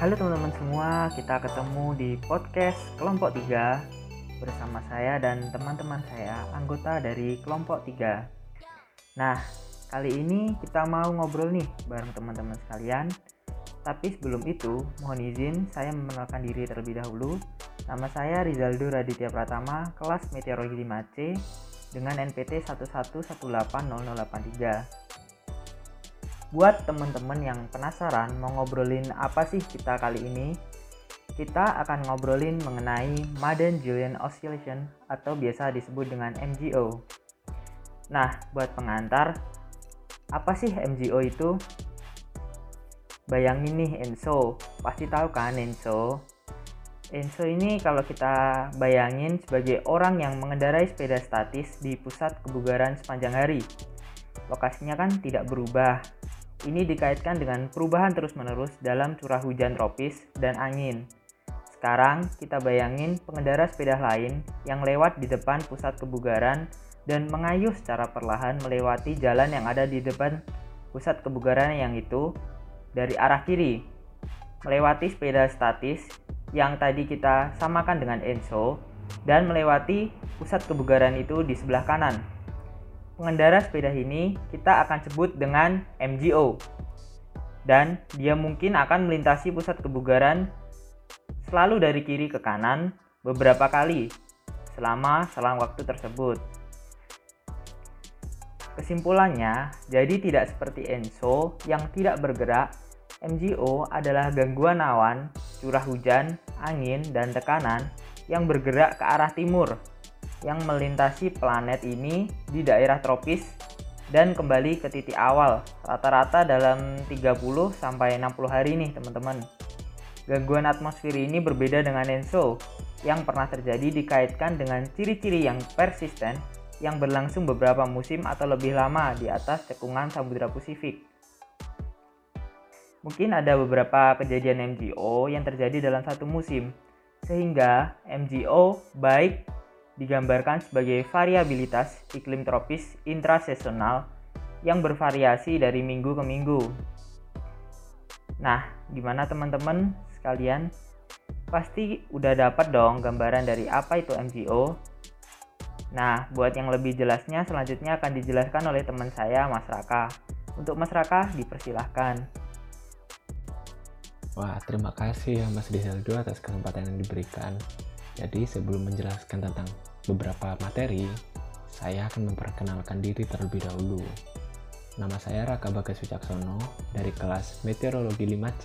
Halo teman-teman semua, kita ketemu di podcast kelompok 3 bersama saya dan teman-teman saya, anggota dari kelompok 3. Nah, kali ini kita mau ngobrol nih bareng teman-teman sekalian. Tapi sebelum itu, mohon izin saya mengenalkan diri terlebih dahulu. Nama saya Rizaldo Raditya Pratama, kelas Meteorologi 5C dengan NPT 11180083. Buat teman-teman yang penasaran mau ngobrolin apa sih kita kali ini, kita akan ngobrolin mengenai Madden-Julian Oscillation atau biasa disebut dengan MGO. Nah, buat pengantar, apa sih MGO itu? Bayangin nih Enso, pasti tahu kan Enso? Enso ini kalau kita bayangin sebagai orang yang mengendarai sepeda statis di pusat kebugaran sepanjang hari. Lokasinya kan tidak berubah, ini dikaitkan dengan perubahan terus-menerus dalam curah hujan tropis dan angin. Sekarang kita bayangin pengendara sepeda lain yang lewat di depan pusat kebugaran dan mengayuh secara perlahan melewati jalan yang ada di depan pusat kebugaran yang itu dari arah kiri. Melewati sepeda statis yang tadi kita samakan dengan Enso dan melewati pusat kebugaran itu di sebelah kanan pengendara sepeda ini kita akan sebut dengan MGO. Dan dia mungkin akan melintasi pusat kebugaran selalu dari kiri ke kanan beberapa kali selama selang waktu tersebut. Kesimpulannya, jadi tidak seperti ENSO yang tidak bergerak, MGO adalah gangguan awan, curah hujan, angin, dan tekanan yang bergerak ke arah timur yang melintasi planet ini di daerah tropis dan kembali ke titik awal rata-rata dalam 30 sampai 60 hari nih teman-teman. Gangguan atmosfer ini berbeda dengan ENSO yang pernah terjadi dikaitkan dengan ciri-ciri yang persisten yang berlangsung beberapa musim atau lebih lama di atas cekungan Samudra Pasifik. Mungkin ada beberapa kejadian MGO yang terjadi dalam satu musim, sehingga MGO baik digambarkan sebagai variabilitas iklim tropis intrasesional yang bervariasi dari minggu ke minggu. Nah, gimana teman-teman sekalian? Pasti udah dapat dong gambaran dari apa itu MGO. Nah, buat yang lebih jelasnya selanjutnya akan dijelaskan oleh teman saya, Mas Raka. Untuk Mas Raka, dipersilahkan. Wah, terima kasih ya Mas Rizaldo atas kesempatan yang diberikan. Jadi sebelum menjelaskan tentang beberapa materi, saya akan memperkenalkan diri terlebih dahulu. Nama saya Raka Bagas Wicaksono dari kelas Meteorologi 5C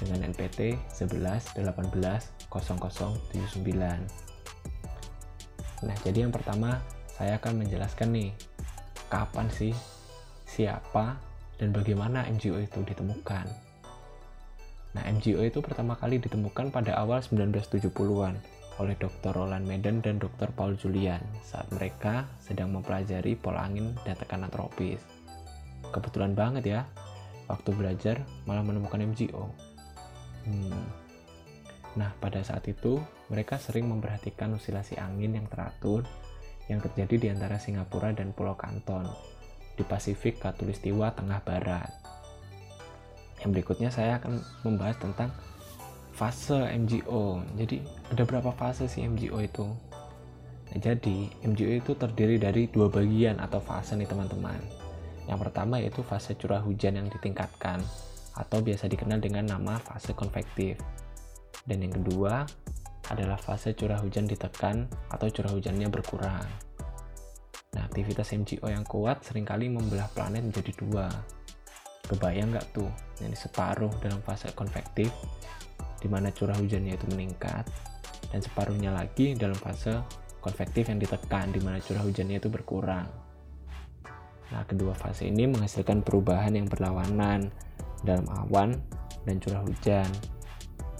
dengan NPT 11180079. Nah, jadi yang pertama saya akan menjelaskan nih kapan sih, siapa, dan bagaimana MGO itu ditemukan. Nah, MGO itu pertama kali ditemukan pada awal 1970-an oleh Dr. Roland Medan dan Dr. Paul Julian saat mereka sedang mempelajari pola angin dan tekanan tropis. Kebetulan banget ya, waktu belajar malah menemukan MGO. Hmm. Nah, pada saat itu mereka sering memperhatikan osilasi angin yang teratur yang terjadi di antara Singapura dan Pulau Kanton di Pasifik Katulistiwa Tengah Barat. Yang berikutnya saya akan membahas tentang fase MGO. Jadi ada berapa fase sih MGO itu? Nah, jadi MGO itu terdiri dari dua bagian atau fase nih teman-teman. Yang pertama yaitu fase curah hujan yang ditingkatkan atau biasa dikenal dengan nama fase konvektif. Dan yang kedua adalah fase curah hujan ditekan atau curah hujannya berkurang. Nah, aktivitas MGO yang kuat sering kali membelah planet menjadi dua. Kebayang nggak tuh? Ini separuh dalam fase konvektif di mana curah hujannya itu meningkat dan separuhnya lagi dalam fase konvektif yang ditekan di mana curah hujannya itu berkurang. Nah, kedua fase ini menghasilkan perubahan yang berlawanan dalam awan dan curah hujan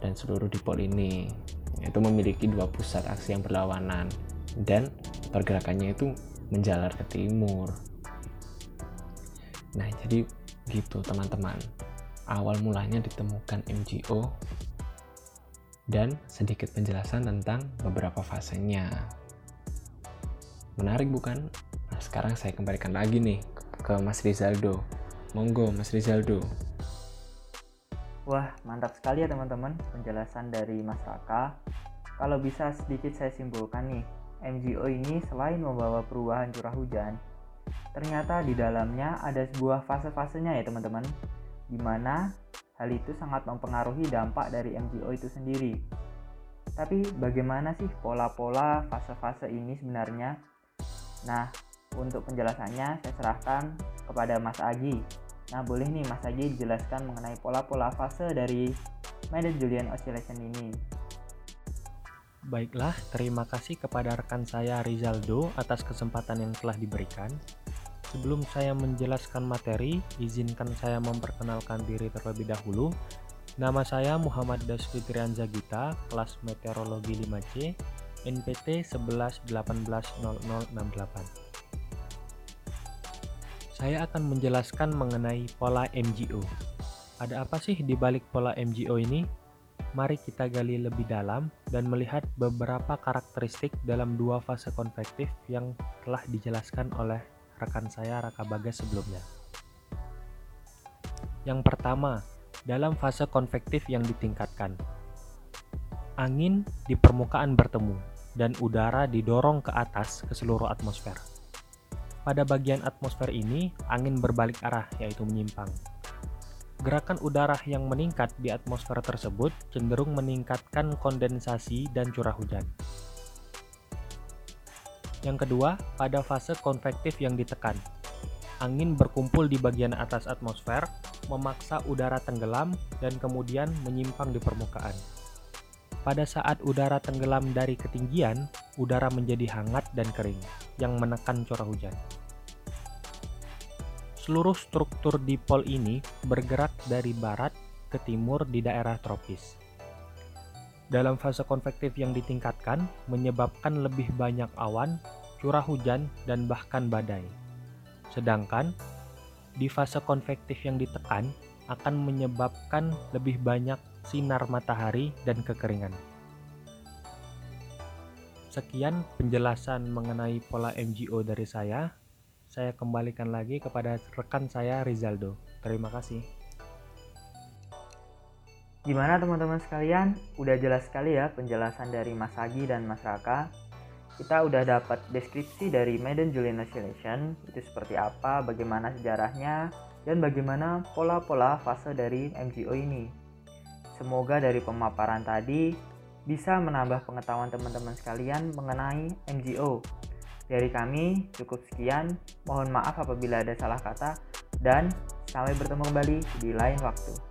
dan seluruh dipol ini itu memiliki dua pusat aksi yang berlawanan dan pergerakannya itu menjalar ke timur. Nah, jadi gitu teman-teman. Awal mulanya ditemukan MGO dan sedikit penjelasan tentang beberapa fasenya. Menarik bukan? Nah, sekarang saya kembalikan lagi nih ke Mas Rizaldo. Monggo Mas Rizaldo. Wah, mantap sekali ya teman-teman penjelasan dari Mas Raka. Kalau bisa sedikit saya simpulkan nih, MGO ini selain membawa perubahan curah hujan, ternyata di dalamnya ada sebuah fase-fasenya ya teman-teman, di mana hal itu sangat mempengaruhi dampak dari MGO itu sendiri. Tapi bagaimana sih pola-pola fase-fase ini sebenarnya? Nah, untuk penjelasannya saya serahkan kepada Mas Agi Nah, boleh nih Mas Agi dijelaskan mengenai pola-pola fase dari Madden-Julian Oscillation ini. Baiklah, terima kasih kepada rekan saya Rizaldo atas kesempatan yang telah diberikan. Sebelum saya menjelaskan materi, izinkan saya memperkenalkan diri terlebih dahulu. Nama saya Muhammad Dasfitrian Zagita, kelas Meteorologi 5C, NPT 11180068 saya akan menjelaskan mengenai pola MGO. Ada apa sih di balik pola MGO ini? Mari kita gali lebih dalam dan melihat beberapa karakteristik dalam dua fase konvektif yang telah dijelaskan oleh rekan saya Raka Bagas sebelumnya. Yang pertama, dalam fase konvektif yang ditingkatkan. Angin di permukaan bertemu dan udara didorong ke atas ke seluruh atmosfer. Pada bagian atmosfer ini, angin berbalik arah, yaitu menyimpang. Gerakan udara yang meningkat di atmosfer tersebut cenderung meningkatkan kondensasi dan curah hujan. Yang kedua, pada fase konvektif yang ditekan. Angin berkumpul di bagian atas atmosfer, memaksa udara tenggelam dan kemudian menyimpang di permukaan. Pada saat udara tenggelam dari ketinggian, udara menjadi hangat dan kering, yang menekan curah hujan. Seluruh struktur dipol ini bergerak dari barat ke timur di daerah tropis. Dalam fase konvektif yang ditingkatkan, menyebabkan lebih banyak awan, curah hujan, dan bahkan badai. Sedangkan di fase konvektif yang ditekan akan menyebabkan lebih banyak sinar matahari dan kekeringan. Sekian penjelasan mengenai pola MGO dari saya saya kembalikan lagi kepada rekan saya Rizaldo. Terima kasih. Gimana teman-teman sekalian? Udah jelas sekali ya penjelasan dari Mas Agi dan Mas Raka. Kita udah dapat deskripsi dari Madden Julian Oscillation, itu seperti apa, bagaimana sejarahnya, dan bagaimana pola-pola fase dari MGO ini. Semoga dari pemaparan tadi bisa menambah pengetahuan teman-teman sekalian mengenai MGO dari kami cukup sekian. Mohon maaf apabila ada salah kata dan sampai bertemu kembali di lain waktu.